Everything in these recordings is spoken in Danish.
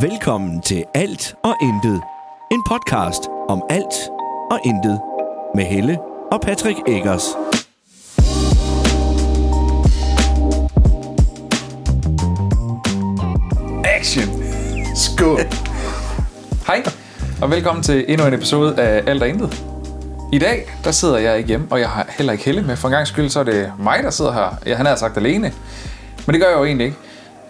Velkommen til Alt og Intet. En podcast om alt og intet. Med Helle og Patrick Eggers. Action! Skål. Hej, og velkommen til endnu en episode af Alt og Intet. I dag, der sidder jeg ikke hjemme, og jeg har heller ikke Helle med. For en gang skyld, så er det mig, der sidder her. Jeg, han har sagt alene. Men det gør jeg jo egentlig ikke.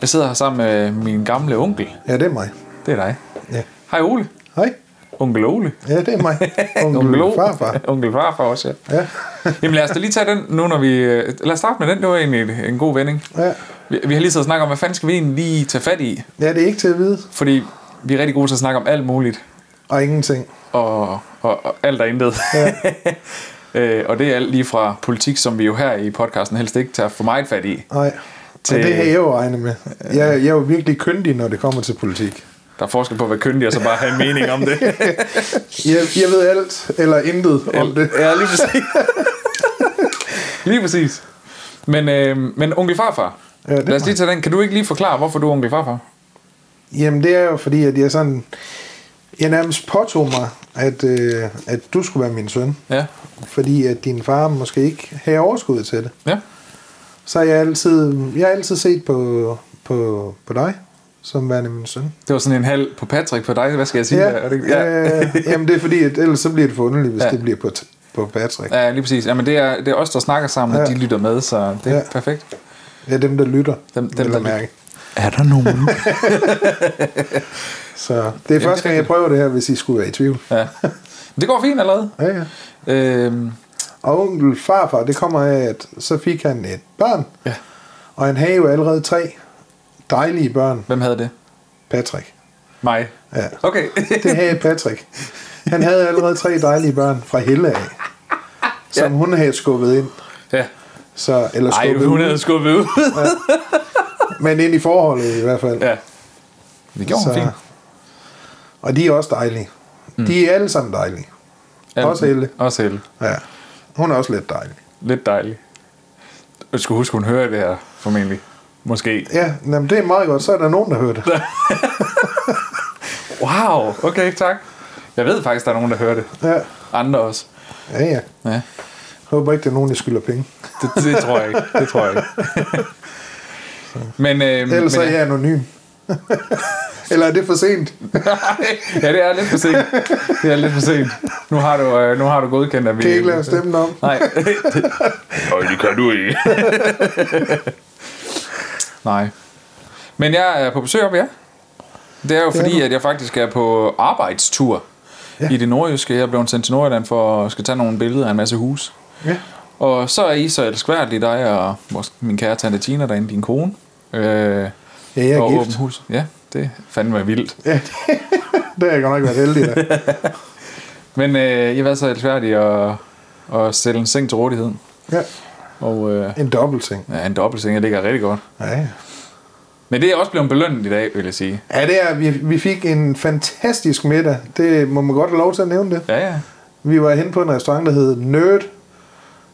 Jeg sidder her sammen med min gamle onkel. Ja, det er mig. Det er dig. Ja. Hej Ole. Hej. Onkel Ole. Ja, det er mig. Onkel Onkel farfar. onkel farfar også, ja. Ja. Jamen lad os da lige tage den nu, når vi... øh, Lad os starte med den. Det var egentlig en god vending. ja. Vi, vi har lige så snakket om, hvad fanden skal vi egentlig lige tage fat i? Ja, det er ikke til at vide. Fordi vi er rigtig gode til at snakke om alt muligt. Og ingenting. og, og, og alt er intet. Ja. øh, og det er alt lige fra politik, som vi jo her i podcasten helst ikke tager for meget fat i. Nej. Til- Og det har jeg jo regnet med. Jeg, jeg er jo virkelig kyndig, når det kommer til politik. Der er forskel på at være kyndig og så bare have en mening om det. Jeg, jeg ved alt eller intet om det. Ja, lige præcis. lige præcis. Men, øh, men onkel farfar, Ja, lad os lige tage den. Kan du ikke lige forklare, hvorfor du er onkel farfar? Jamen, det er jo fordi, at jeg sådan... Jeg nærmest påtog mig, at, øh, at du skulle være min søn. Ja. Fordi at din far måske ikke havde overskud til det. Ja. Så har jeg altid, jeg har altid set på, på, på dig, som værende min søn. Det var sådan en halv på Patrick på dig. Hvad skal jeg sige? Ja, der? Er det, ja. Øh, jamen det er fordi, at ellers så bliver det for underligt, hvis Ja. det bliver på, på Patrick. Ja. ja, lige præcis. Jamen, det er, det er os, der snakker sammen, og Ja. de lytter med, så det er Ja. perfekt. ja, dem der lytter, Dem- dem, der mærke. Er der nogen? Så det er første gang, jeg prøver det her, hvis I skulle være i tvivl. ja. Det går fint allerede. Ja, ja. Øhm, Og onkel farfar, det kommer af, at så fik han et barn, ja. og han havde jo allerede tre dejlige børn, Hvem havde det? Patrick. Mig. Ja, Okay. det havde Patrick. Han havde allerede tre dejlige børn fra Helle af, som hun havde skubbet ind. ja. Så, eller Ej, skubbet hun ud, havde skubbet ud. men ind i forholdet i hvert fald. ja. Det gjorde hun fint. Og de er også dejlige. Mm. De er alle sammen dejlige. Også Helle. Også Helle. Ja. Hun er også lidt dejlig. Lidt dejlig. Jeg skulle huske, hun hører det her, formentlig. Måske. Ja, jamen, det er meget godt. Så er der nogen, der hører det. Wow, okay, tak. Jeg ved faktisk, der er nogen, der hører det. Ja, Andre også. ja, ja. Ja, Jeg håber ikke, det er nogen, der skylder penge. det, det tror jeg ikke. Det tror jeg ikke. Men, øh, Ellers men, er jeg anonym. Eller er det for sent? ja, det er lidt for sent. Det er lidt for sent. Nu har du, øh, nu har du godkendt, at vi... Kan ikke lave stemmen om? Nej. Nej, det kan du ikke. Nej. Men jeg er på besøg op, ja. Det er jo Det er fordi, du. at jeg faktisk er på arbejdstur ja. I det nordjyske. Jeg er blevet sendt til Nordjylland for at skal tage nogle billeder af en masse hus. Ja. Og så er I så elskværdige, dig og vores, min kære tante Tina derinde, din kone. Øh, Ja, jeg er og gift. hus. Ja, det fandme vildt. Ja, det, det har jeg godt nok været heldig af. Men øh, I været så elskværdige at, at stille en seng til rådighed. Ja, Og øh, en dobbeltseng. ja, en dobbeltseng, jeg ligger rigtig godt. Ja, ja. Men det er også blevet belønnet i dag, vil jeg sige. Ja, det er, vi, vi fik en fantastisk middag. Det må man godt have lov til at nævne det. Ja, ja. Vi var hen på en restaurant, der hed Nerd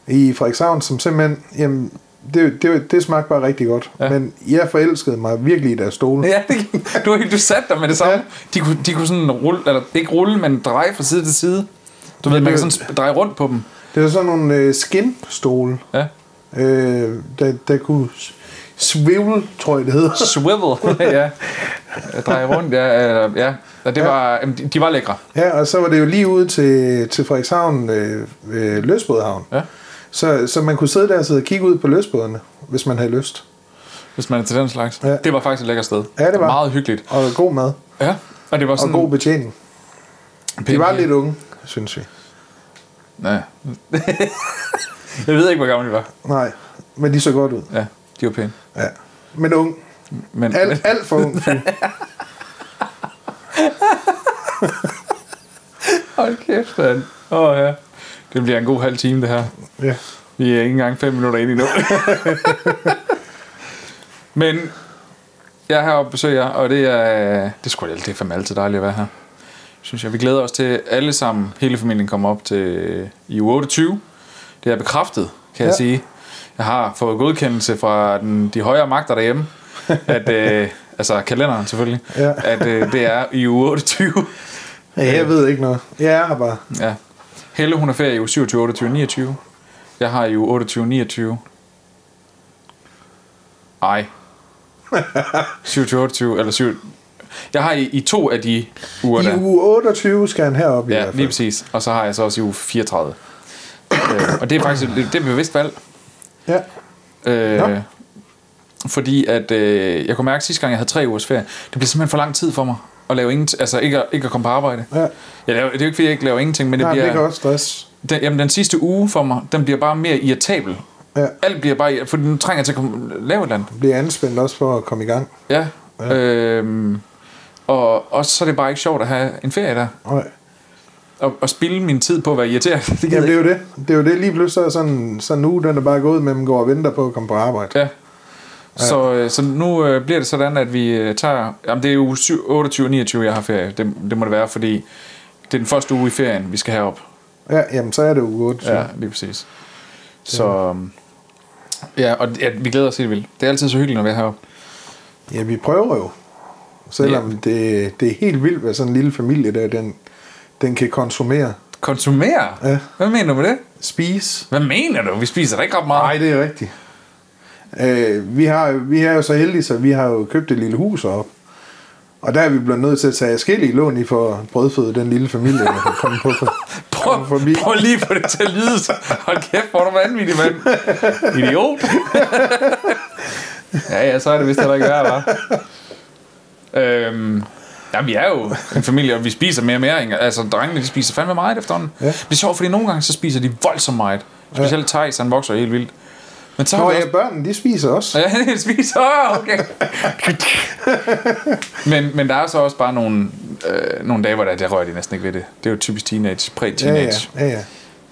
i Frederikshavn, som simpelthen, jamen, det, det, det smagte bare rigtig godt. Ja. Men jeg forelskede mig virkelig i deres stole. Ja, det, du, du satte dig med det samme. Ja. De, kunne, de kunne sådan rulle, eller ikke rulle, men dreje fra side til side. Du ved, man kan sådan dreje rundt på dem. Det var sådan nogle øh, skin-stole, Ja. øh, der, der kunne swivel, tror jeg det hedder. Swivel, ja. Dreje rundt, ja. eller- ja. Og det Ja. var, de, de var lækre. Ja, og så var det jo lige ude til, til Frederikshavn øh, øh, Løsbådehavn. Ja. Så, så man kunne sidde der og sidde og kigge ud på løsbådene, hvis man havde lyst. Hvis man er til den slags. Ja. Det var faktisk et lækkert sted. Ja, det var. Meget hyggeligt. Og god mad. Ja. Og det var Og sådan... god betjening. De var lidt unge, synes vi. Ja. jeg ved ikke, hvor gammel de var. Nej, men de så godt ud. Ja, de var pæne. Ja. Men ung. Men, Alt, alt for ung. Hold kæft, mand. Åh, oh, ja. Det bliver en god halv time, det her. Ja. Vi er ikke engang fem minutter inde endnu. Men jeg er heroppe og besøger jer, og det er, det er sgu det er fandme altid dejligt at være her. Synes jeg. Vi glæder os til alle sammen, hele familien kommer op til i uge 28. Det er bekræftet, kan ja. jeg sige. Jeg har fået godkendelse fra den, de højere magter derhjemme. at, øh, altså kalenderen selvfølgelig, Ja. at øh, det er i uge 28. Ja, jeg ved ikke noget. Jeg er bare. Ja. Helle, hun er ferie i uge 27, 28, 29. Jeg har i uge 28, 29. Ej. 27, 28, eller 7. Jeg har i, i to af de uger I der. uge 28 skal han herop i Ja, hvert fald. lige præcis. Og så har jeg så også i uge 34. øh, og det er faktisk det, det er et bevidst valg. Ja. Øh, Nå. fordi at øh, jeg kunne mærke sidste gang, jeg havde tre ugers ferie, det blev simpelthen for lang tid for mig at lave ingenting, altså ikke at, ikke at komme på arbejde. ja. Jeg laver, det er jo ikke fordi, jeg ikke laver ingenting, men det Nej, bliver, det kan også stress. den, jamen, den sidste uge for mig, den bliver bare mere irritabel. Ja. Alt bliver bare, for nu trænger jeg til at komme, lave et eller andet. Bliver anspændt også for at komme i gang. Ja. ja. Øhm, og, og så er det bare ikke sjovt at have en ferie der. Nej. Og, og spille min tid på at være irriteret. Det Jamen, det er jo det. Det er jo det. Lige pludselig så er sådan, sådan en uge, den er bare gået, men man går og venter på at komme på arbejde. Ja. Så, øh, så nu øh, bliver det sådan, at vi øh, tager... Jamen, det er jo 28 og 29, jeg har ferie. Det, det må det være, fordi det er den første uge i ferien, vi skal herop. Ja, jamen, så er det uge 28. Ja, lige præcis. Så... øhm, Ja, og ja, vi glæder os helt vildt. Det er altid så hyggeligt, når vi er heroppe. Ja, vi prøver jo. Selvom ja. det, det er helt vildt, hvad sådan en lille familie der, den, den kan konsumere. Konsumere? Ja. Hvad mener du med det? Spise. Hvad mener du? Vi spiser da ikke ret meget. Nej, det er rigtigt. Øh, vi, har, vi er jo så heldige, så vi har jo købt et lille hus op. Og der er vi blevet nødt til at tage forskellige lån i for at brødføde den lille familie, der kan komme på. For, Prøv, forbi. prøv lige få det til at lyde. Hold kæft, hvor er du vanvittig, mand. Idiot. ja, ja, så er det vist heller ikke værd, hva'? Øhm, jamen, vi er jo en familie, og vi spiser mere og mere. Altså, drengene, de spiser fandme meget efterhånden. Ja. Det er sjovt, fordi nogle gange, så spiser de voldsomt meget. Specielt Thijs, han vokser helt vildt. Men så Nå vi ja, også... børnene, de spiser også. Ja, de spiser, Åh, okay. men, men der er så også bare nogle, øh, nogle dage, hvor der, der rører de næsten ikke ved det. Det er jo typisk teenage, Ja, præ-teenage. ja, ja, ja.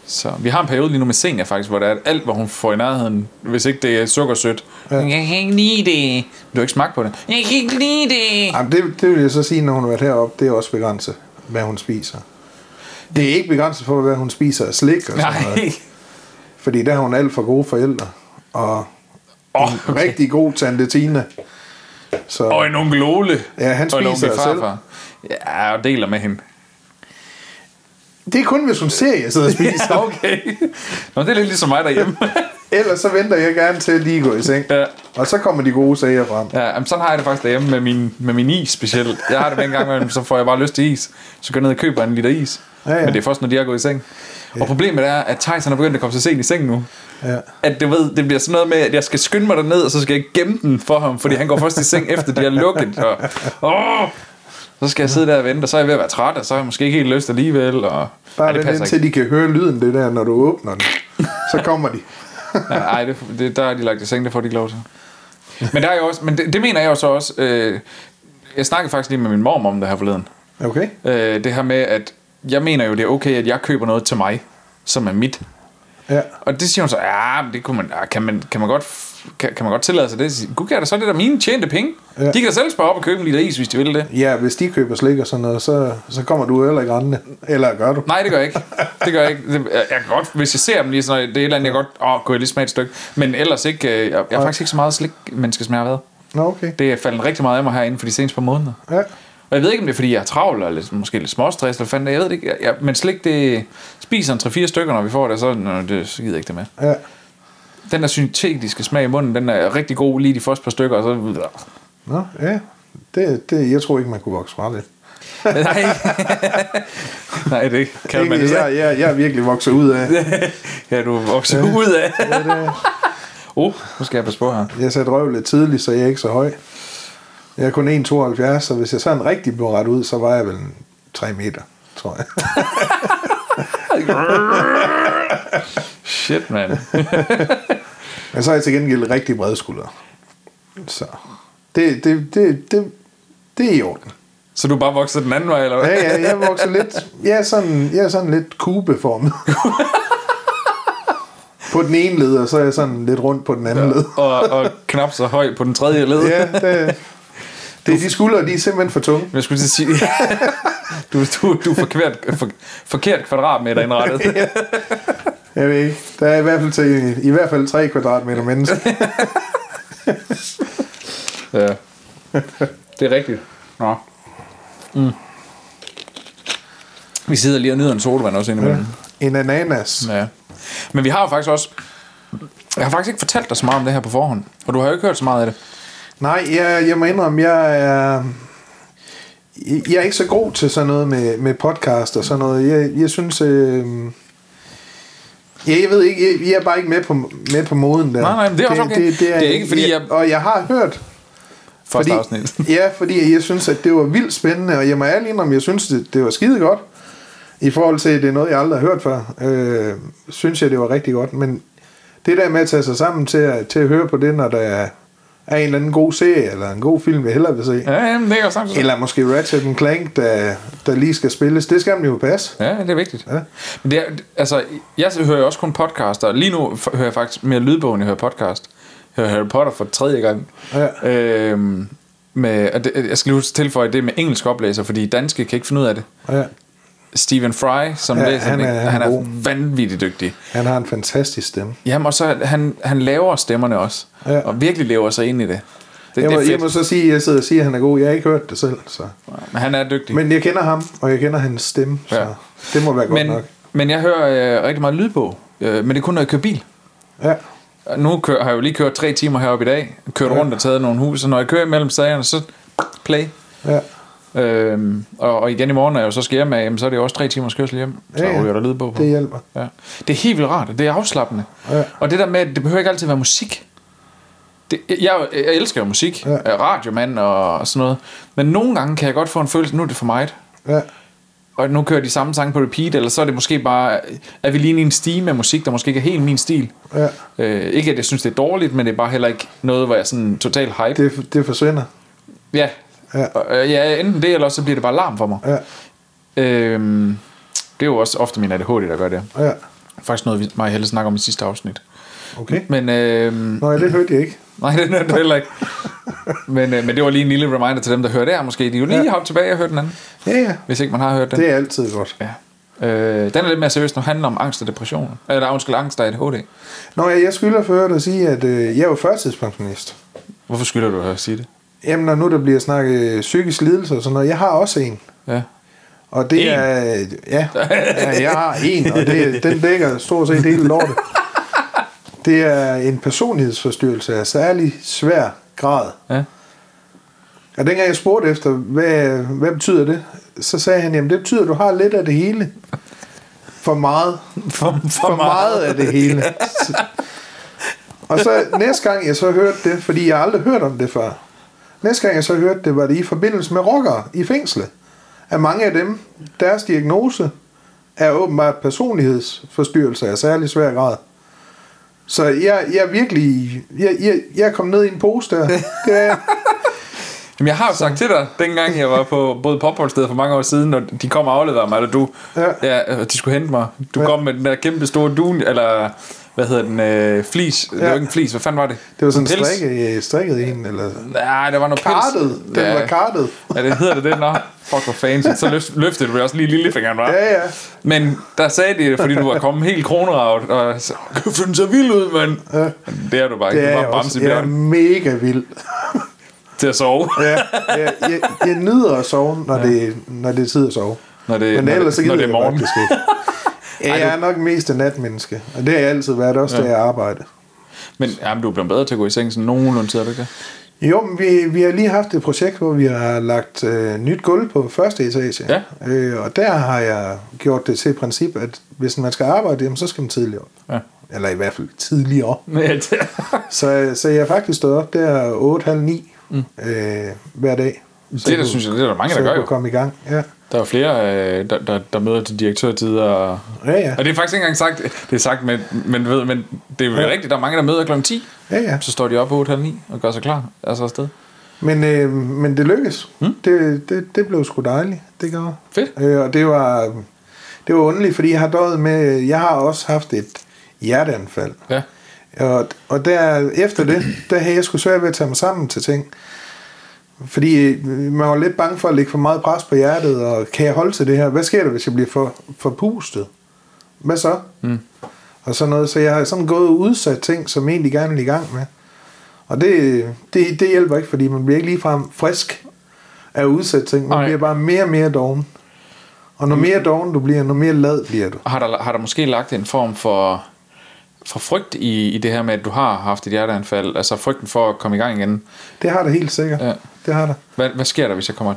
Så vi har en periode lige nu med Senior faktisk, hvor der er alt, hvad hun får i nærheden, hvis ikke det er sukkersødt. Ja. Jeg kan ikke lide det. Du har ikke smagt på det. Jeg kan ikke lide det. Jamen, det, det vil jeg så sige, når hun har været heroppe, det er også begrænset, hvad hun spiser. Det er ikke begrænset for, hvad hun spiser af slik og sådan noget. Nej. Fordi der har hun alt for gode forældre. Og en okay. rigtig god tante Tina. Så Og en onkel Ole. Ja, han og en spiser selv. Ja, og deler med hende. det er kun, hvis hun ser, jeg sidder og spiser. Okay. Nå, det er lidt ligesom mig derhjemme. Ellers så venter jeg gerne til at lige gå i seng. ja. Og så kommer de gode sager frem. Ja, jamen, sådan har jeg det faktisk derhjemme med min, med min is specielt. Jeg har det med en gang, imellem, så får jeg bare lyst til is. Så går jeg ned og køber en liter is. Ja, ja. Men det er først, når de er gået i seng. Og problemet er, at Thijs han er begyndt at komme så sent i seng nu. Ja. At du ved, det bliver sådan noget med, at jeg skal skynde mig derned, og så skal jeg gemme den for ham, fordi han går først i seng, efter de har lukket. Og, åh, så skal jeg sidde der og vente, og så er jeg ved at være træt, og så har jeg måske ikke helt lyst alligevel. Og, Bare Ej, det vent indtil ikke. de kan høre lyden, det der, når du åbner den. Så kommer de. Ja, ej, det, det, der er de lagt i seng, det får de ikke lov til. Men, der er jo også, men det, det mener jeg jo så også. Øh, jeg snakkede faktisk lige med min mor om det her forleden. Okay? Øh, det her med, at jeg mener jo, det er okay, at jeg køber noget til mig, som er mit. Ja. Og det siger hun så, ja, men det kunne man, kan, man, kan, man godt, kan, kan man godt tillade sig det? Gud, kan det så det der mine tjente penge? Ja. De kan da selv spare op og købe en liter is, hvis de vil det. Ja, hvis de køber slik og sådan noget, så, så kommer du heller ikke rendende. Eller gør du? Nej, det gør jeg ikke. Det gør jeg ikke. Det, jeg, jeg kan godt, hvis jeg ser dem lige sådan noget, det er et eller andet, jeg godt, åh, kunne jeg lige smage et stykke. Men ellers ikke, øh, jeg, jeg er faktisk ikke så meget slik, menneske, som jeg har været. Nå, okay. Det er faldet rigtig meget af mig her inden for de seneste par måneder. Ja. Og jeg ved ikke, om det er, fordi jeg er travl, eller lidt, måske lidt småstress, eller fanden, jeg ved det ikke. Jeg, jeg, men slik, det spiser en 3-4 stykker, når vi får det, så, nå, det, så gider jeg ikke det med. Ja. Den der syntetiske smag i munden, den er rigtig god lige de første par stykker, og så... Nå, ja. Det, det, jeg tror ikke, man kunne vokse fra det. Nej. Nej, det kan man Ikke, ikke. jeg, jeg, jeg er virkelig vokset ud af. Ja, du vokser ud af. Ja, det, Oh, nu skal jeg passe på her. jeg satte røv lidt tidligt, så jeg er ikke så høj. Jeg er kun 1,72, så hvis jeg sådan rigtig blev ret ud, så var jeg vel en 3 meter, tror jeg. Shit, mand. Men så er jeg til gengæld rigtig brede skuldre. Så det, det, det, det, det er i orden. Så du bare vokset den anden vej, eller hvad? Ja, ja, jeg vokser lidt, jeg er sådan, jeg er sådan lidt kubeformet. på den ene led, og så er jeg sådan lidt rundt på den anden led. og, og knap så høj på den tredje led. Ja, det, det er de skuldre, de er simpelthen for tunge. Jeg skulle sige, du, du, du er forkert, for, forkert kvadratmeter indrettet. Jeg ved ikke. Der er i hvert fald, til, i hvert fald 3 kvadratmeter mennesker. Ja. Det er rigtigt. Nå. Mm. Vi sidder lige og nyder en sodavand også indimellem. En ananas. Ja. Men vi har jo faktisk også... Jeg har faktisk ikke fortalt dig så meget om det her på forhånd. Og du har jo ikke hørt så meget af det. Nej, jeg, jeg må indrømme, jeg er... Jeg er ikke så god til sådan noget med, med podcast og sådan noget. Jeg, jeg synes... Øh, ja, jeg ved ikke, jeg, jeg er bare ikke med på, med på moden der. Nej, nej, det er også okay. Det, det, er, Det er ikke, fordi jeg- Og jeg har hørt... Første afsnit. ja, fordi jeg synes, at det var vildt spændende, og jeg må ærlig indrømme, jeg synes, det, det var skide godt. I forhold til, at det er noget, jeg aldrig har hørt før, øh, synes jeg, det var rigtig godt. Men det der med at tage sig sammen til at, til at høre på det, når der er, er en eller anden god serie, eller en god film, jeg hellere vil se. Ja, jamen, det er jo sagt. Eller måske Ratchet Clank, der, der lige skal spilles. Det skal man jo passe. Ja, det er vigtigt. Ja. Men det er, altså, jeg hører jo også kun podcast, og lige nu hører jeg faktisk mere lydbog, end jeg hører podcast. Jeg hører Harry Potter for tredje gang. Ja. Øhm, med, og det, jeg skal lige tilføje det med engelsk oplæser, fordi danske kan ikke finde ud af det. Ja. Stephen Fry, som Ja, læser han er- han han er god. vanvittigt dygtig. Han har en fantastisk stemme. Jamen, og så han, han laver stemmerne også, Ja. og virkelig lever sig ind i det. Det, Jeg det må, er jeg må så sige, at jeg sidder og siger, at han er god. Jeg har ikke hørt det selv. Så. men han er dygtig. Men jeg kender ham, og jeg kender hans stemme. Så Ja. det må være godt men, nok. men jeg hører øh, rigtig meget lydbog, øh, men det er kun, når jeg kører bil. Ja. Nu kører, har jeg jo lige kørt tre timer heroppe i dag, kørt Ja. ja. rundt og taget nogle hus, og når jeg kører imellem sagerne, så play. Ja. Øhm, og, og igen i morgen, når jeg så skal hjem af, så er det jo også tre timers kørsel hjem. Så Ja, ja, ryger der lydbog på. Det hjælper. Ja. Det er helt vildt rart, det er afslappende. Ja. Og det der med, at det behøver ikke altid være musik. Det, jeg, jeg elsker jo musik, Ja. radiomand og, og sådan noget. Men nogle gange kan jeg godt få en følelse, nu er det for meget. Ja. Og nu kører de samme sange på repeat, eller så er det måske bare, er vi lige i en stime af musik, der måske ikke er helt min stil. Ja. Øh, ikke at jeg synes, det er dårligt, men det er bare heller ikke noget, hvor jeg sådan total hype. Det, det forsvinder. Ja. Ja. Og, øh, ja, enten det, eller også så bliver det bare larm for mig. Ja. Øhm, det er jo også ofte min ADHD, der gør det. Ja. Faktisk noget, vi mig og Helle snakker om i sidste afsnit. Okay. Men, Nå, ja, det hørte jeg ikke. nej, det er det heller ikke. men, øh, men det var lige en lille reminder til dem, der hører det her måske. De er jo lige Ja. hoppe tilbage og høre den anden, Ja, ja. hvis ikke man har hørt den. Det er altid godt. Ja. Øh, den er lidt mere seriøs, når handler om angst og depression. Eller undskyld, angst og ADHD. Nå, ja, jeg skylder for at sige, at øh, jeg er jo førtidspensionist. Hvorfor skylder du at sige det? Jamen, når nu der bliver snakket psykisk lidelse og sådan noget, jeg har også en. Ja. Og det En? er... Ja, ja, jeg har en, og det, den dækker stort set hele lortet. Det er en personlighedsforstyrrelse af særlig svær grad. Ja. Og dengang jeg spurgte efter, hvad, hvad betyder det? Så sagde han, jamen det betyder, at du har lidt af det hele. For meget. For, for, For meget af det hele. Og så næste gang jeg så hørte det, fordi jeg aldrig hørt om det før. Næste gang jeg så hørte det, var det i forbindelse med rockere i fængslet. At mange af dem, deres diagnose er åbenbart personlighedsforstyrrelse af særlig svær grad. Så jeg, jeg virkelig... Jeg, jeg, jeg kommet ned i en pose der. Det er, jeg. Jamen, jeg har jo sagt til dig, dengang jeg var på både popholdsted for mange år siden, når de kom og afleverede mig, eller du, Ja. ja, øh, de skulle hente mig. Du ja. kom med den der kæmpe store dun, eller hvad hedder den, øh, flis. Ja. Det Ja. var ikke en flis, hvad fanden var det? det var sådan En strikket, strikket en, eller... Nej, der var noget Kartet. pels. Den ja. var kartet. Ja, det hedder det det, nå. Fuck, hvor fancy. Så løft, løftede du også lige lillefingeren, var. Ja, ja. Men der sagde de det, fordi du var kommet helt kroneravet, og så, kæft, den så vild ud, mand. Ja. Men Det er du bare Det ikke. er Du var også. Jeg er mega vild. til at sove. Ja, jeg, jeg, jeg nyder at sove, når, ja. det, når det er tid at sove. Når det, Men når, ellers så det, når gider det er jeg morgen. faktisk ikke. Ja, jeg er nok mest en natmenneske, og det har jeg altid været, også ja. da jeg arbejder. Men jamen, du er blevet bedre til at gå i seng sådan nogenlunde tid, er du ikke det? Jo, men vi, vi har lige haft et projekt, hvor vi har lagt øh, nyt gulv på første etage. Ja. Øh, og der har jeg gjort det til et princip, at hvis man skal arbejde, jamen, så skal man tidligere op. Ja. Eller i hvert fald tidligere. Ja, Så, så jeg er faktisk stået op der 8.30 mm. øh, hver dag. Så det, der kunne- synes jeg, det er der mange, så der gør jo. komme i gang. Ja, Der er flere, øh, der, der, der møder til direktørtider. Og, ja, ja. og det er faktisk ikke engang sagt, det er sagt, men, men, ved, men det er jo Ja. rigtigt, der er mange, der møder kl. 10. ja, ja. Så står de op på 8.30 og gør sig klar. Altså afsted. Men, øh, men det lykkedes. Mm. Det, det, det blev sgu dejligt. Det gjorde. Fedt. Øh, og det var, det var underligt, fordi jeg har døjet med, jeg har også haft et hjerteanfald. Ja. Og, og der, efter det, der havde jeg sgu svært ved at tage mig sammen til ting. Fordi øh, man var lidt bange for at lægge for meget pres på hjertet, og kan jeg holde til det her? Hvad sker der, hvis jeg bliver for, for pustet? Hvad så? Mm. Og sådan noget. Så jeg har sådan gået og udsat ting, som jeg egentlig gerne vil i gang med. Og det, det, det hjælper ikke, fordi man bliver ikke ligefrem frisk af at udsætte ting. Man Nej. bliver bare mere og mere doven. Og når mere doven du bliver, når mere lad bliver du. Har der, har der måske lagt en form for, for frygt i, i det her med, at du har haft et hjerteanfald? Altså frygten for at komme i gang igen. Det har det helt sikkert. Ja. Det har der. Hvad, hvad sker der, hvis jeg kommer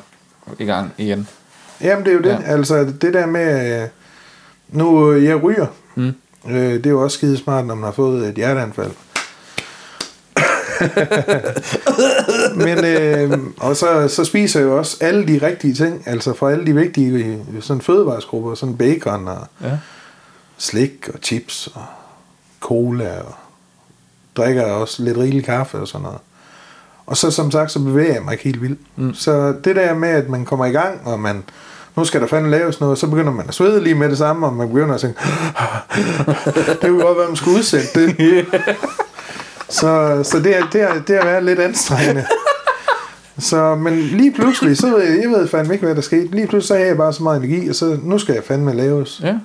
i gang igen? Jamen det er jo det. Ja. Ja. Altså det der med, øh, nu øh, jeg ryger. Mm. Øh, det er jo også skide smart, når man har fået et hjerteanfald. Men, øh, og så, så spiser jeg jo også alle de rigtige ting, altså fra alle de vigtige øh, sådan fødevaresgrupper, sådan bacon og Ja. slik og chips og cola og drikker også lidt rigelig kaffe og sådan noget. Og så som sagt, så bevæger jeg mig ikke helt vildt. Mm. Så det der med, at man kommer i gang, og man, nu skal der fandme laves noget, så begynder man at svede lige med det samme, og man begynder at tænke, det kunne godt være, man skulle udsætte det. så så det, er, det, er, det har været lidt anstrengende. Så, men lige pludselig, så ved jeg, jeg ved fandme ikke, hvad der skete. Lige pludselig, så har jeg bare så meget energi, og så nu skal jeg fandme laves. ja.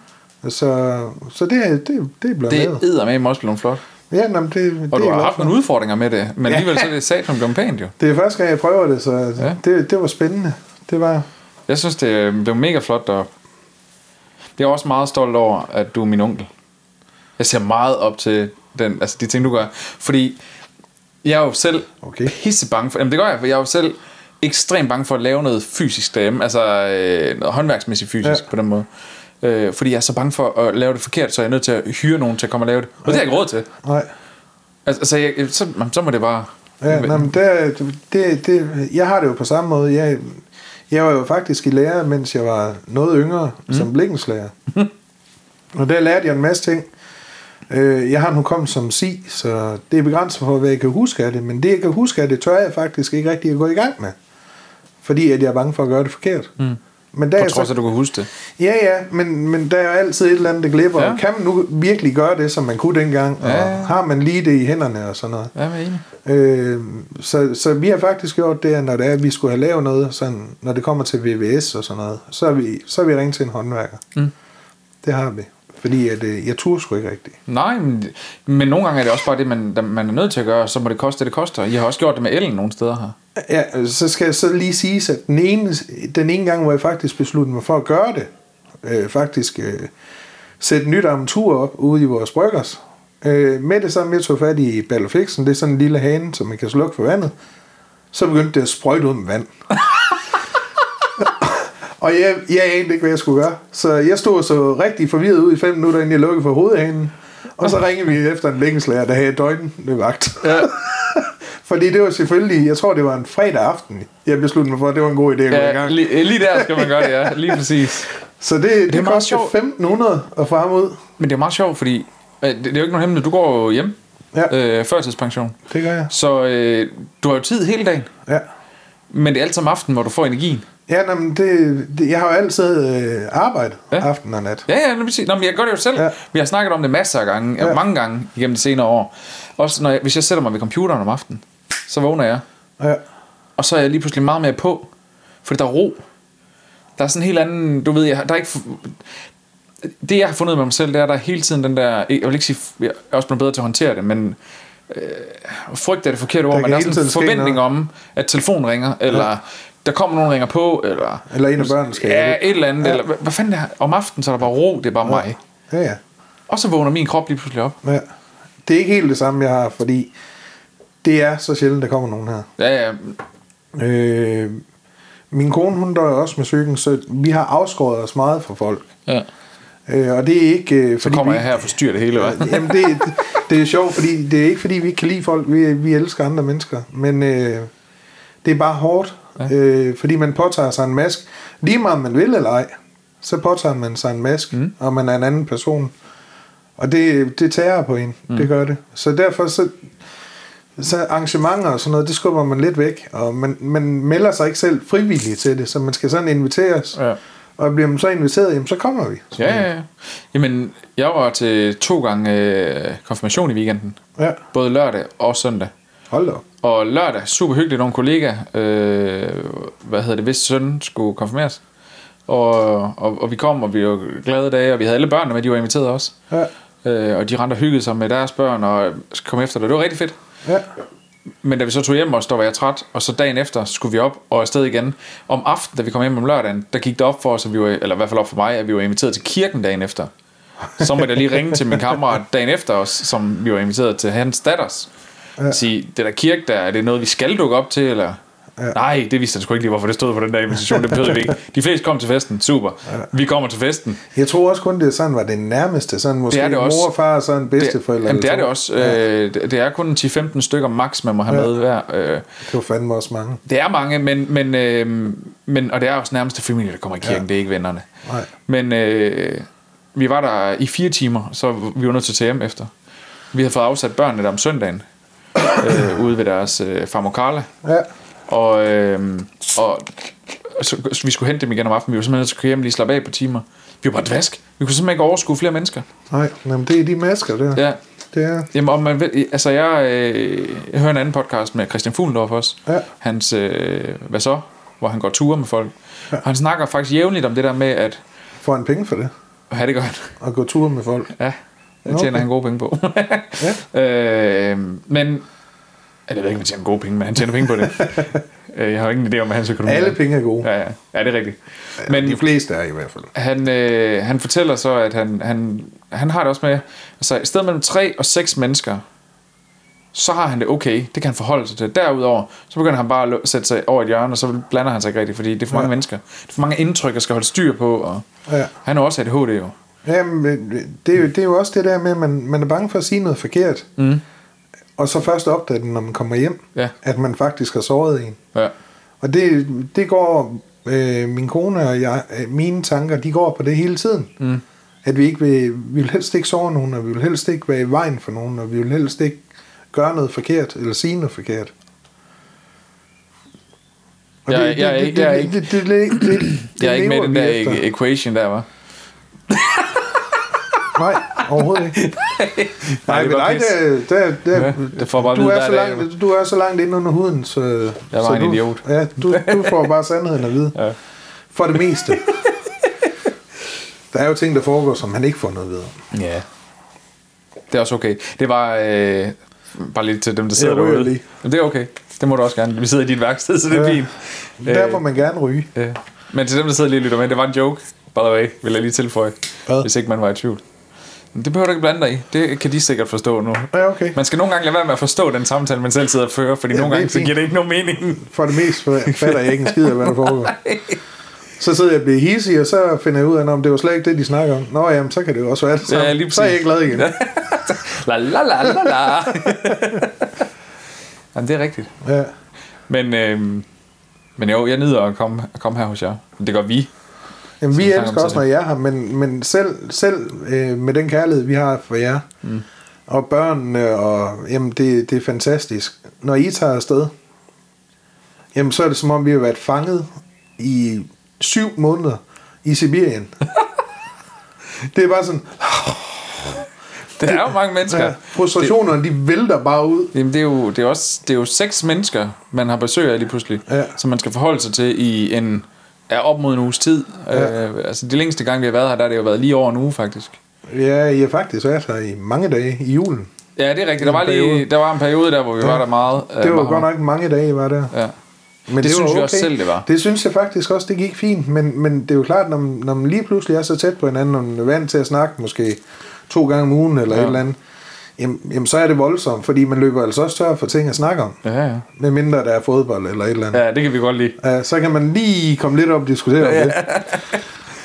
Så, så det, det, det er blevet Det lavet. er med også blevet flot. Ja, jamen, det, det Og er du har haft for. nogle udfordringer med det, men alligevel så er det sat som blevet pænt jo. Det er første gang, jeg prøver det, så Ja. ja. det, det var spændende. Det var... Jeg synes, det, det var mega flot deroppe. Jeg er også meget stolt over, at du er min onkel. Jeg ser meget op til den, altså de ting, du gør. Fordi jeg er jo selv Okay. pisse bange for... Jamen det gør jeg, for jeg er jo selv ekstremt bange for at lave noget fysisk derhjemme. Altså øh, noget håndværksmæssigt fysisk ja. Ja. på den måde. Øh, fordi jeg er så bange for at lave det forkert, så jeg er nødt til at hyre nogen til at komme og lave det. Og det har jeg ikke råd til. Nej. Altså, altså jeg, så, så må det bare... Ja, nej, men det, det, det, jeg har det jo på samme måde. Jeg, jeg var jo faktisk i lære, mens jeg var noget yngre, mm. som blikkenslærer. Og der lærte jeg en masse ting. Øh, Jeg har nu kommet som si, så det er begrænset for, hvad jeg kan huske af det. Men det, jeg kan huske af det, tør jeg faktisk ikke rigtig at gå i gang med. Fordi at jeg er bange for at gøre det forkert. Mm. Men der er På jeg trods af, så, at du kan huske det. ja, ja, men, men der er jo altid et eller andet, der glipper. Ja. Kan man nu virkelig gøre det, som man kunne dengang? Ja, ja. Og har man lige det i hænderne og sådan noget? Ja, jeg er enig. Øh, så, så vi har faktisk gjort det, at når det er, at vi skulle have lavet noget, sådan, når det kommer til VVS og sådan noget, så har vi, så har vi ringet til en håndværker. Mm. Det har vi. Fordi at, øh, jeg turde sgu ikke rigtigt. Nej, men, men nogle gange er det også bare det, man, man er nødt til at gøre, så må det koste det, det koster. I har også gjort det med ellen nogle steder her. Ja, så skal jeg så lige sige, at den ene, den ene gang, hvor jeg faktisk besluttede mig for at gøre det, øh, faktisk øh, sætte nyt armatur op ude i vores bryggers. Øh, med det samme, jeg tog fat i Ballofixen, det er sådan en lille hane, som man kan slukke for vandet. Så begyndte det at sprøjte ud med vand. og jeg, jeg anede ikke, hvad jeg skulle gøre. Så jeg stod så rigtig forvirret ud i fem minutter, inden jeg lukkede for hovedhanen. Og så ringede vi efter en længenslærer, der havde døgnvagt. Ja. Fordi det var selvfølgelig, jeg tror det var en fredag aften, jeg besluttede mig for, at det var en god idé at gå i ja gang. lige, lige der skal man gøre det, ja. Lige præcis. Så det, det, det meget kostede sjovt. 1500 at få ham ud. Men det er meget sjovt, fordi øh, det, det er jo ikke nogen hemmelighed. Du går jo hjem. Ja. Øh, førtidspension. Det gør jeg. Så øh, du har jo tid hele dagen. Ja. Men det er altid om aftenen, hvor du får energien. Ja, men det, det, jeg har jo altid øh, arbejdet Ja. ja. aften og nat. Ja, ja, præcis. Nå, men jeg gør det jo selv. Ja. Ja. Vi har snakket om det masser af gange, ja. Ja. mange gange igennem de senere år. Også når jeg, hvis jeg sætter mig ved computeren om aftenen, så vågner jeg. Ja. Og så er jeg lige pludselig meget mere på. Fordi der er ro. Der er sådan en helt anden, du ved, jeg, der er ikke... Det jeg har fundet med mig selv, det er, at der er hele tiden den der... Jeg vil ikke sige, jeg er også blevet bedre til at håndtere det, men øh, frygt er det forkerte ord, Der men der er sådan en forventning noget. om, at telefonen ringer, eller ja. der kommer nogen ringer på, eller... Eller en af børnene skal Ja, et eller andet. Ja. Ja. Eller, hvad, fanden er det? Om aftenen, så er der bare ro, det er bare mig. Ja, ja. Og så vågner min krop lige pludselig op. ja. Det er ikke helt det samme, jeg har, fordi det er så sjældent, der kommer nogen her. Ja, ja. Øh, min kone, hun dør også med psyken, så vi har afskåret os meget fra folk. ja. Øh, og det er ikke... Øh, Så kommer jeg her og forstyrrer det hele, hva'? Jamen, det, det, det er sjovt, fordi det er ikke, fordi vi ikke kan lide folk. Vi, vi elsker andre mennesker. Men øh, det er bare hårdt, Ja. ja. øh, fordi man påtager sig en mask. Lige meget om man vil eller ej, så påtager man sig en mask, mm. og man er en anden person. Og det, det tager på en. Mm. Det gør det. Så derfor så, så arrangementer og sådan noget, det skubber man lidt væk. Og man, man melder sig ikke selv frivilligt til det, så man skal sådan inviteres. Ja. Og bliver man så inviteret, jamen, så kommer vi. Så, Ja, ja, ja. Jamen, jeg var til to gange øh, konfirmation i weekenden. ja. Både lørdag og søndag. Hold da. Og lørdag, super hyggeligt, nogle kollegaer, øh, hvad hedder det, hvis søn skulle konfirmeres. Og, og, og vi kom, og vi var glade dage, og vi havde alle børnene med, de var inviteret også. Ja. Øh, og de rendte og hyggede sig med deres børn, og kom efter det. Det var rigtig fedt. Ja. Men da vi så tog hjem også, der var jeg træt, og så dagen efter skulle vi op og afsted igen. Om aftenen, da vi kom hjem om lørdagen, der gik det op for os, at vi var, eller i hvert fald op for mig, at vi var inviteret til kirken dagen efter. Så måtte jeg lige ringe til min kammerat dagen efter os, som vi var inviteret til hans datters. Ja. Sige, det der kirke der, er det noget, vi skal dukke op til, eller... Ja. Nej, det vidste jeg sgu ikke lige, hvorfor det stod på den der invitation. Det betød vi ikke. De fleste kom til festen. Super. Ja. Vi kommer til festen. Jeg tror også kun, det er sådan, var det nærmeste. Sådan måske Det er det også. mor og far og sådan bedsteforældre. Jamen, det er det også. Øh, det det er kun 10-15 stykker max, man må have Ja. med hver. Øh, Det var fandme også mange. det er mange, men, men, øh, men, og det er også nærmeste familie, der kommer i kirken. Ja. Det er ikke vennerne. Nej. Men øh, vi var der i fire timer, så vi var nødt til at efter. Vi havde fået afsat børnene der om søndagen, øh, ude ved deres øh, farmor Carla. Ja. Og, øh, og så, vi skulle hente dem igen om aftenen. Vi var simpelthen nødt til at køre hjem lige slappe af på timer. Vi var bare dvask. Vi kunne simpelthen ikke overskue flere mennesker. Nej, jamen, det er de masker der. Ja. Det er. Jamen, om man ved, altså jeg, øh, jeg hører en anden podcast med Christian Fuglendorf også. Ja. Hans, øh, hvad så? Hvor han går ture med folk. Ja. Han snakker faktisk jævnligt om det der med, at, Får han penge for det? ja, det gør han. Og gå tur med folk. Ja, det tjener okay. han gode penge på. ja. øh, men, jeg ved ikke, om han tjener gode penge, men han tjener penge på det. Øh, jeg har ingen idé om, hvad hans økonomi Alle penge er gode. Ja, ja, ja, det er rigtigt. Men de fleste er i hvert fald. han, øh, han fortæller så, at han, han, han har det også med, altså i stedet mellem 3 og 6 mennesker, så har han det okay. Det kan han forholde sig til. Derudover, så begynder han bare at sætte sig over et hjørne, og så blander han sig ikke rigtigt, fordi det er for mange Ja. mennesker. Det er for mange indtryk, der skal holde styr på, og Ja. han er også ADHD jo. Jamen, det er, jo, det er jo også det der med, at man, man er bange for at sige noget forkert. Mm. Og så først opdage det, når man kommer hjem, Ja. at man faktisk har såret en. Ja. Og det, det går, øh, min kone og jeg, øh, mine tanker, de går på det hele tiden. Mm. At vi ikke vil, vi vil helst ikke såre nogen, og vi vil helst ikke være i vejen for nogen, og vi vil helst ikke gøre noget forkert, eller sige noget forkert. Og Jeg- jeg det, ikke- det, jeg er det, ikke- det, det, det, det, det Jeg er ikke med den der efter. e- equation der, var. Nej, overhovedet ikke. Nej, det men nej, der, der, Ja, det får bare du, er så langt, du er så langt inde under huden, så, Jeg var så en du, idiot. Ja, du, du får bare sandheden at vide. Ja. For det meste. Der er jo ting, der foregår, som han ikke får noget ved. Ja. Det er også okay. Det var øh, bare lidt til dem, der sidder derude. lige. Men det er okay. Det må du også gerne. Vi sidder i dit værksted, så det er Ja. fint. Der Øh, må man gerne ryge. Ja. Men til dem, der sidder lige og lytter med, det var en joke, by the way, vil jeg lige tilføje, Hvad? hvis ikke man var i tvivl. Det behøver du ikke blande dig i. Det kan de sikkert forstå nu. Ja, okay. Man skal nogle gange lade være med at forstå den samtale, man selv sidder og fører, fordi Ja, nogle gange så giver det ikke nogen mening. For det meste fatter jeg ikke en skid af, hvad der foregår. Så sidder jeg og bliver hissig, og så finder jeg ud af, om det var slet ikke det, de snakker om. Nå, jamen, så kan det jo også være det samme. Ja, lige så er jeg ikke glad igen. La la la la la. Jamen, det er rigtigt. Ja. Men, øhm, men jo, jeg nyder at komme, at komme her hos jer. Det gør vi. Jamen, vi elsker også, når jeg er her, men, men selv, selv øh, med den kærlighed, vi har for jer, mm. og børnene, og jamen, det, det er fantastisk. Når I tager afsted, jamen, så er det som om, vi har været fanget i syv måneder i Sibirien. det er bare sådan, Det er jo mange mennesker. ja, frustrationerne, de vælter bare ud. Jamen, det er jo, det er også, det er jo seks mennesker, man har besøg af lige pludselig, Ja. som man skal forholde sig til i en, er op mod en uges tid. Ja. Øh, altså, de længste gange, vi har været her, der har det jo været lige over en uge, faktisk. Ja, jeg har faktisk været her i mange dage i julen. Ja, det er rigtigt. Der var, lige, der var en periode der, hvor vi Ja. var der meget. øh, Det var meget. godt nok mange dage, I var der. Ja. Men Det synes vi også selv, det var. Det synes jeg faktisk også, det gik fint. Men, men det er jo klart, når, man- når man lige pludselig er så tæt på hinanden, og man er vant til at snakke måske to gange om ugen eller Ja. ja. et eller andet, jamen, jamen så er det voldsomt, fordi man løber altså også tør for ting at snakke om. Ja, ja. Med mindre der er fodbold eller et eller andet. ja, det kan vi godt lide. Ja. så kan man lige komme lidt op og diskutere om det.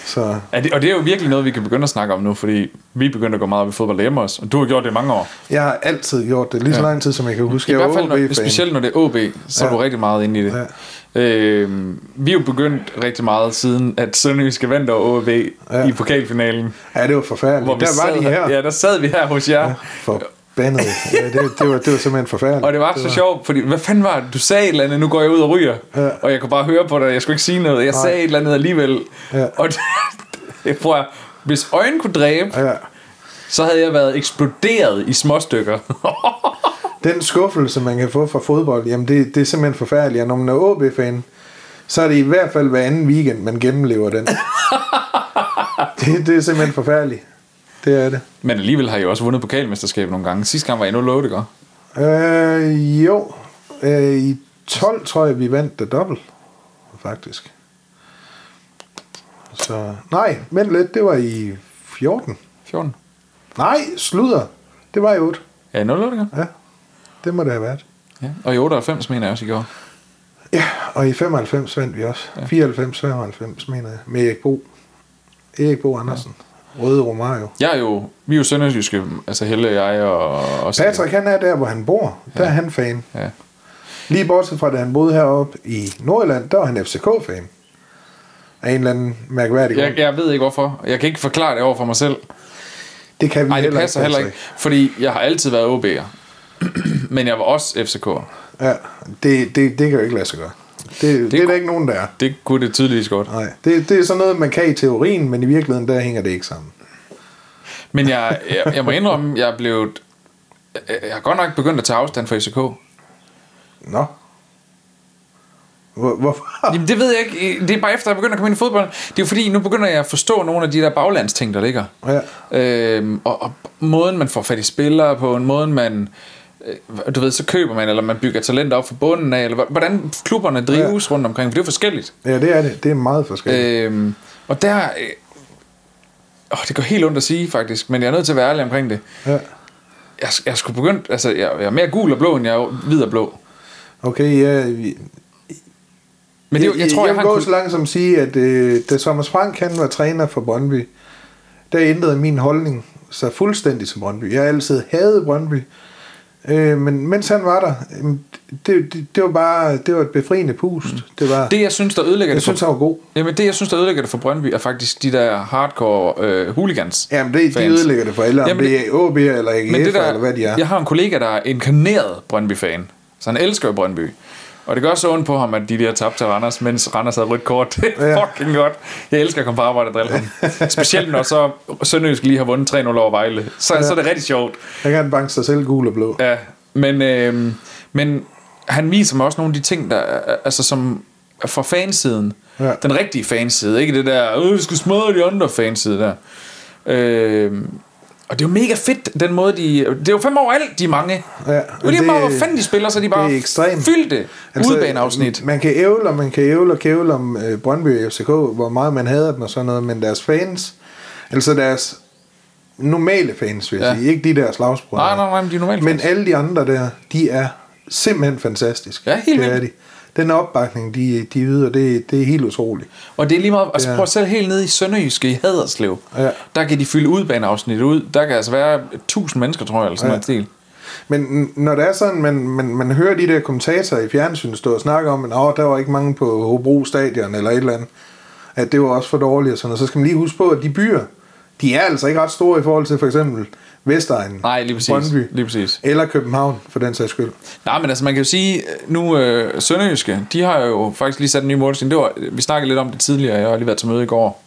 Så Ja, det, og det er jo virkelig noget, vi kan begynde at snakke om nu, fordi vi begynder at gå meget op i fodbold hjemme også, og du har gjort det i mange år. jeg har altid gjort det, lige så Ja. lang tid, som jeg kan huske. I Jeg hvert var fald, når, specielt når det er OB, så er Ja. du rigtig meget inde i det. Ja. Øh, vi er jo begyndt rigtig meget siden, at Sønderjyske vandt over OB ja. I pokalfinalen. Ja, det var forfærdeligt. Hvor vi der var sad, de her. Ja, der sad vi her hos jer. Ja. Forbandet. Ja, det, det, var, det var simpelthen forfærdeligt. Og det var så sjovt, fordi hvad fanden var det? Du sagde et eller andet, nu går jeg ud og ryger. Ja. Og jeg kunne bare høre på dig, jeg skulle ikke sige noget. Jeg Nej. sagde et eller andet alligevel. Ja. Og det, det prøver jeg, hvis øjnen kunne dræbe, Ja. så havde jeg været eksploderet i små stykker. Den skuffelse, man kan få fra fodbold, jamen det, det er simpelthen forfærdeligt. Og når man er OB-fan, så er det i hvert fald hver anden weekend, man gennemlever den. det, det er simpelthen forfærdeligt. Det er det. Men alligevel har jeg også vundet pokalmesterskabet nogle gange. Sidste gang var jeg 0 ikke? Øh, jo, Øh, I 12 tror jeg, vi vandt det dobbelt, faktisk. Så, nej, vent lidt, det var i 14. 14. Nej, sludder. Det var i 8. Ja, 0 det Ja, det må det have været. Ja. Og i 98 mener jeg også, I gjorde. Ja, og i 95 vandt vi også. Ja. 94, 95 mener jeg. Med Erik Bo. Erik Bo Andersen. Ja. Røde Romario. Jeg er jo, vi er jo sønderjyske, altså Helle, jeg og... og Patrick, han er der, hvor han bor. Der ja. er han fan. Ja. Lige bortset fra, da han boede heroppe i Nordjylland, der var han FCK-fan. Af en eller anden mærkværdig. Jeg, jeg ved ikke hvorfor. Jeg kan ikke forklare det over for mig selv. Det kan vi Nej, det heller passer ikke, heller ikke. Fordi jeg har altid været OB'er. Men jeg var også FCK'er. Ja, det, det, det kan jo ikke lade sig gøre. Det, det, det er der ikke nogen, der er. Det kunne det tydeligvis godt. Nej, det, det er sådan noget, man kan i teorien, men i virkeligheden, der hænger det ikke sammen. Men jeg, jeg, jeg må indrømme, jeg er blevet... Jeg har godt nok begyndt at tage afstand fra FCK. Nå. Hvor, hvorfor? Jamen, det ved jeg ikke. Det er bare efter, jeg begynder at komme ind i fodbold. Det er fordi, nu begynder jeg at forstå nogle af de der baglandsting, der ligger. Ja. Øhm, og, og måden, man får fat i spillere på, en måden, man... øh, Du ved, så køber man, eller man bygger talenter op fra bunden af, eller hvordan klubberne drives ja. rundt omkring, for det er jo forskelligt. Ja, det er det. Det er meget forskelligt. Øhm, og der... Øh, åh, det går helt ondt at sige, faktisk, men jeg er nødt til at være ærlig omkring det. Ja. Jeg, jeg skulle begyndt... Altså, jeg, jeg er mere gul og blå, end jeg er hvid og blå. Okay, ja, vi, Men det, jo- jeg, tror, jeg, jeg har vil en gå kul- så langt som at sige, at øh, da Thomas Frank han var træner for Brøndby, der ændrede min holdning sig fuldstændig til Brøndby. Jeg har altid hadet Brøndby, øh, men mens han var der, det, det, det var bare det var et befriende pust. Mm. Det var, Det, jeg synes, der ødelægger jeg det for, synes, han var god. jamen, det, jeg synes, der ødelægger det for Brøndby, er faktisk de der hardcore øh, hooligans. Jamen, det, de fans. ødelægger det for alle, om Jamen, det er OB eller AGF Men det der, eller hvad de er. Jeg har en kollega, der er inkarneret Brøndby-fan. Så han elsker Brøndby. Og det gør så ondt på ham, at de der tabte til Randers, mens Randers havde rødt kort. Det er Ja. fucking godt. Jeg elsker at komme på arbejde og drille ham. Specielt når så Sønderjysk lige har vundet 3-0 over Vejle. Så, så er det rigtig sjovt. Der kan han banke sig selv gul og blå. Ja, men, øh, men han viser mig også nogle af de ting, der er- altså som fra fansiden. Ja. Den rigtige fanside, ikke det der, øh, vi skal smadre de andre fanside der. Øh, og det er jo mega fedt, den måde de... Det er jo fem år alt, de mange. Ja, det er lige meget, hvor fanden de spiller, så de bare det er fyldte altså, udebaneafsnit. Man kan ævle, og man kan ævle og kævle om øh, Brøndby og FCK, hvor meget man hader den og sådan noget, men deres fans, altså deres normale fans, vil jeg Ja. sige, ikke de der slagsbrødre. Nej, nej, nej, men de normale Men fans. alle de andre der, de er simpelthen fantastiske. Ja, helt det er de. Den opbakning, de, de yder, det, det er helt utroligt. Og det er lige meget, altså Ja. prøv selv helt nede i Sønderjyske i Haderslev. Ja. Der kan de fylde udbaneafsnit ud. Der kan altså være 1000 mennesker, tror jeg, eller sådan Ja. noget stil. Men når det er sådan, man, man, man hører de der kommentatorer i fjernsynet stå og snakke om, at "Åh, der var ikke mange på Hobro Stadion eller et eller andet, at det var også for dårligt og sådan noget, så skal man lige huske på, at de byer, de er altså ikke ret store i forhold til for eksempel Vestegnen, Nej, lige præcis. Brøndby Lige præcis. eller København, for den sags skyld. Nej, men altså man kan jo sige, nu øh, Sønderjyske, de har jo faktisk lige sat en ny målsætning. Det var, vi snakkede lidt om det tidligere, jeg har lige været til møde i går,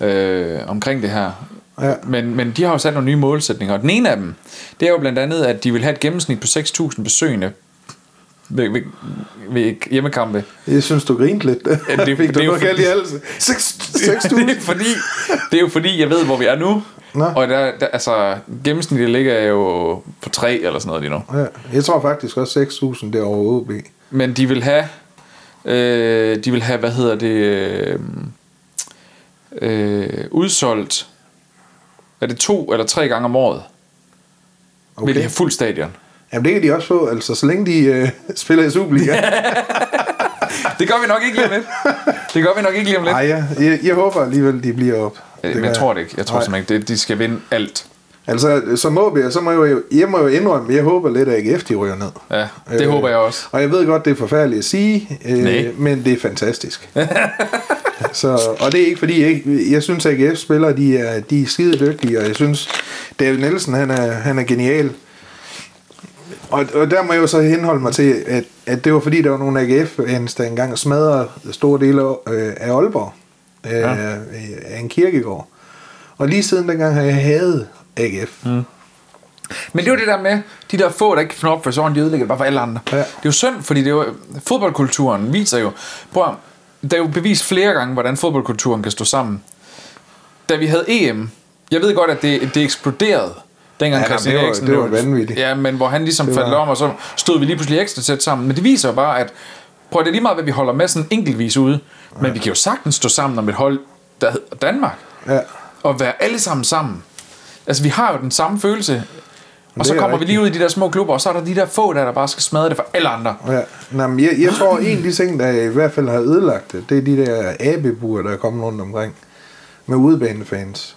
øh, omkring det her. Ja. Men, men de har jo sat nogle nye målsætninger, og den ene af dem, det er jo blandt andet, at de vil have et gennemsnit på 6.000 besøgende ved, ved, ved hjemmekampe. Jeg synes, du grinte lidt. det- Fik det du er jo noget galt i halsen? Seks- det, 6.000? er fordi, det er jo fordi, jeg ved, hvor vi er nu. Nå. Og der, der, altså, gennemsnittet ligger jo på 3 eller sådan noget lige nu. Ja, jeg tror faktisk også 6.000 det er over OB. Men de vil have, øh, de vil have, hvad hedder det, øh, øh, udsolgt, er det to eller tre gange om året, okay. vil de have fuld stadion. Jamen det kan de også få, altså så længe de øh, spiller i Superliga. Det gør vi nok ikke lige om lidt. Det gør vi nok ikke lige om lidt. Nej, jeg, jeg, jeg håber alligevel, de bliver op. Øh, Men gør jeg tror det ikke. Jeg tror Nej. simpelthen ikke, det, de skal vinde alt. Altså, som OB, så må jeg jo, jeg må jo indrømme, jeg håber lidt, at AGF de ryger ned. Ja, det Øh, håber jeg også. Og jeg ved godt, det er forfærdeligt at sige, Nej. øh, men det er fantastisk. så, og det er ikke fordi, jeg, jeg synes, at AGF spillere, de er, de er skide dygtige, og jeg synes, David Nielsen, han er, han er genial. Og, og der må jeg jo så henholde mig til, at, at det var fordi, der var nogle AGF-fans, der engang smadrede store dele øh, af Aalborg, øh, Ja. af en kirkegård. Og lige siden dengang har jeg hadet AGF. Mm. Men det er jo det der med, de der få, der ikke kan finde op for sådan, de ødelægger det bare for alle andre. Ja. Det er jo synd, fordi det er jo, fodboldkulturen viser jo, prøv der er jo bevist flere gange, hvordan fodboldkulturen kan stå sammen. Da vi havde EM, jeg ved godt, at det, det eksploderede dengang Ja, Christian det var- Eriksen det var vanvittigt. Ja, men hvor han ligesom Det faldt om, og så stod vi lige pludselig ekstra tæt sammen. Men det viser jo bare, at prøv at det lige meget, hvad vi holder med sådan enkeltvis ude, men vi kan jo sagtens stå sammen om et hold, der hedder Danmark, Ja. og være alle sammen sammen. Altså, vi har jo den samme følelse, og så er kommer vi rigtigt. lige ud i de der små klubber, og så er der de der få, der, der bare skal smadre det for alle andre. Ja. Nå, men jeg, jeg tror, en af de ting, der i hvert fald har ødelagt det, det er de der abebuer, der er kommet rundt omkring med udebanefans.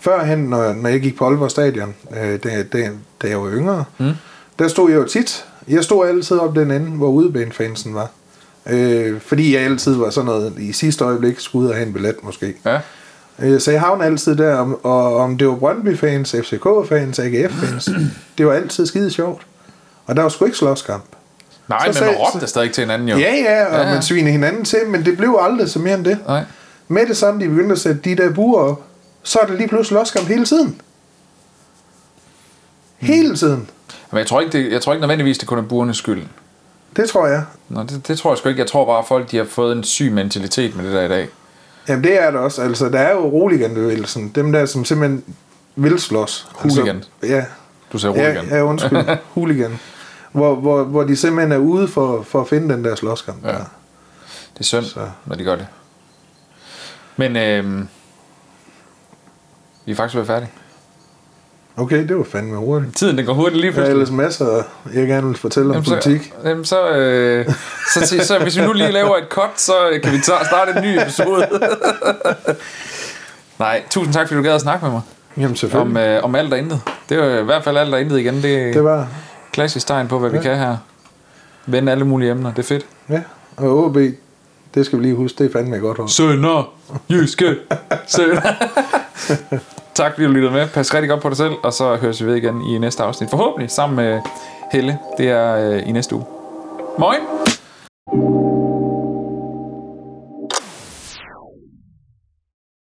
Førhen, når, når jeg gik på Aalborg Stadion, øh, da, da, da jeg var yngre, mm. der stod jeg jo tit. Jeg stod altid op den ende, hvor udebanefansen var. Øh, fordi jeg altid var sådan noget, i sidste øjeblik skulle ud og have en billet måske. Ja. Øh, Så jeg havnede altid der, om, og om det var Brøndby-fans, FCK-fans, AGF-fans, det var altid skide sjovt. Og der var sgu ikke slåskamp. Nej, Så men sagde- man råbte stadig til hinanden jo. Ja, ja, og Ja, ja, man sviner hinanden til, men det blev aldrig så mere end det. Nej. Med det samme, de begyndte at sætte de der buer op, så er det lige pludselig slåskamp hele tiden. Hele tiden. Men jeg tror ikke, det, jeg tror ikke nødvendigvis, det kun er buernes skyld. Det tror jeg. Nå, det, det tror jeg sgu ikke. Jeg tror bare, at folk de har fået en syg mentalitet med det der i dag. Jamen det er det også. Altså, der er jo roliganbevægelsen. Dem der, som simpelthen vil slås. Hooligan. Altså, ja, Du sagde ja, roligt ja, undskyld. Hooligan. Hvor, hvor, hvor de simpelthen er ude for, for at finde den der slåskamp. Ja. Ja. Det er synd, Så. når de gør det. Men øhm, vi er faktisk ved færdige. Okay, det var fandme hurtigt. Tiden den går hurtigt lige Der er pludselig. ellers masser, jeg gerne vil fortælle om Jamen, politik. så, jamen, så, øh, så, så, så, hvis vi nu lige laver et cut, så kan vi ta- starte en ny episode. Nej, tusind tak, fordi du gad at snakke med mig Jamen om, selvfølgelig. øh, om alt og intet. Det er i hvert fald alt og intet igen. Det Det var, klassisk tegn på, hvad vi kan her. Vende alle mulige emner. Det er fedt. ja. Og OB, det skal vi lige huske, det er fandme godt hold. Sønder, jyske, sønder. tak fordi du lyttede med. Pas rigtig godt på dig selv, og så høres vi ved igen i næste afsnit. Forhåbentlig sammen med Helle. Det er øh, i næste uge. Moin!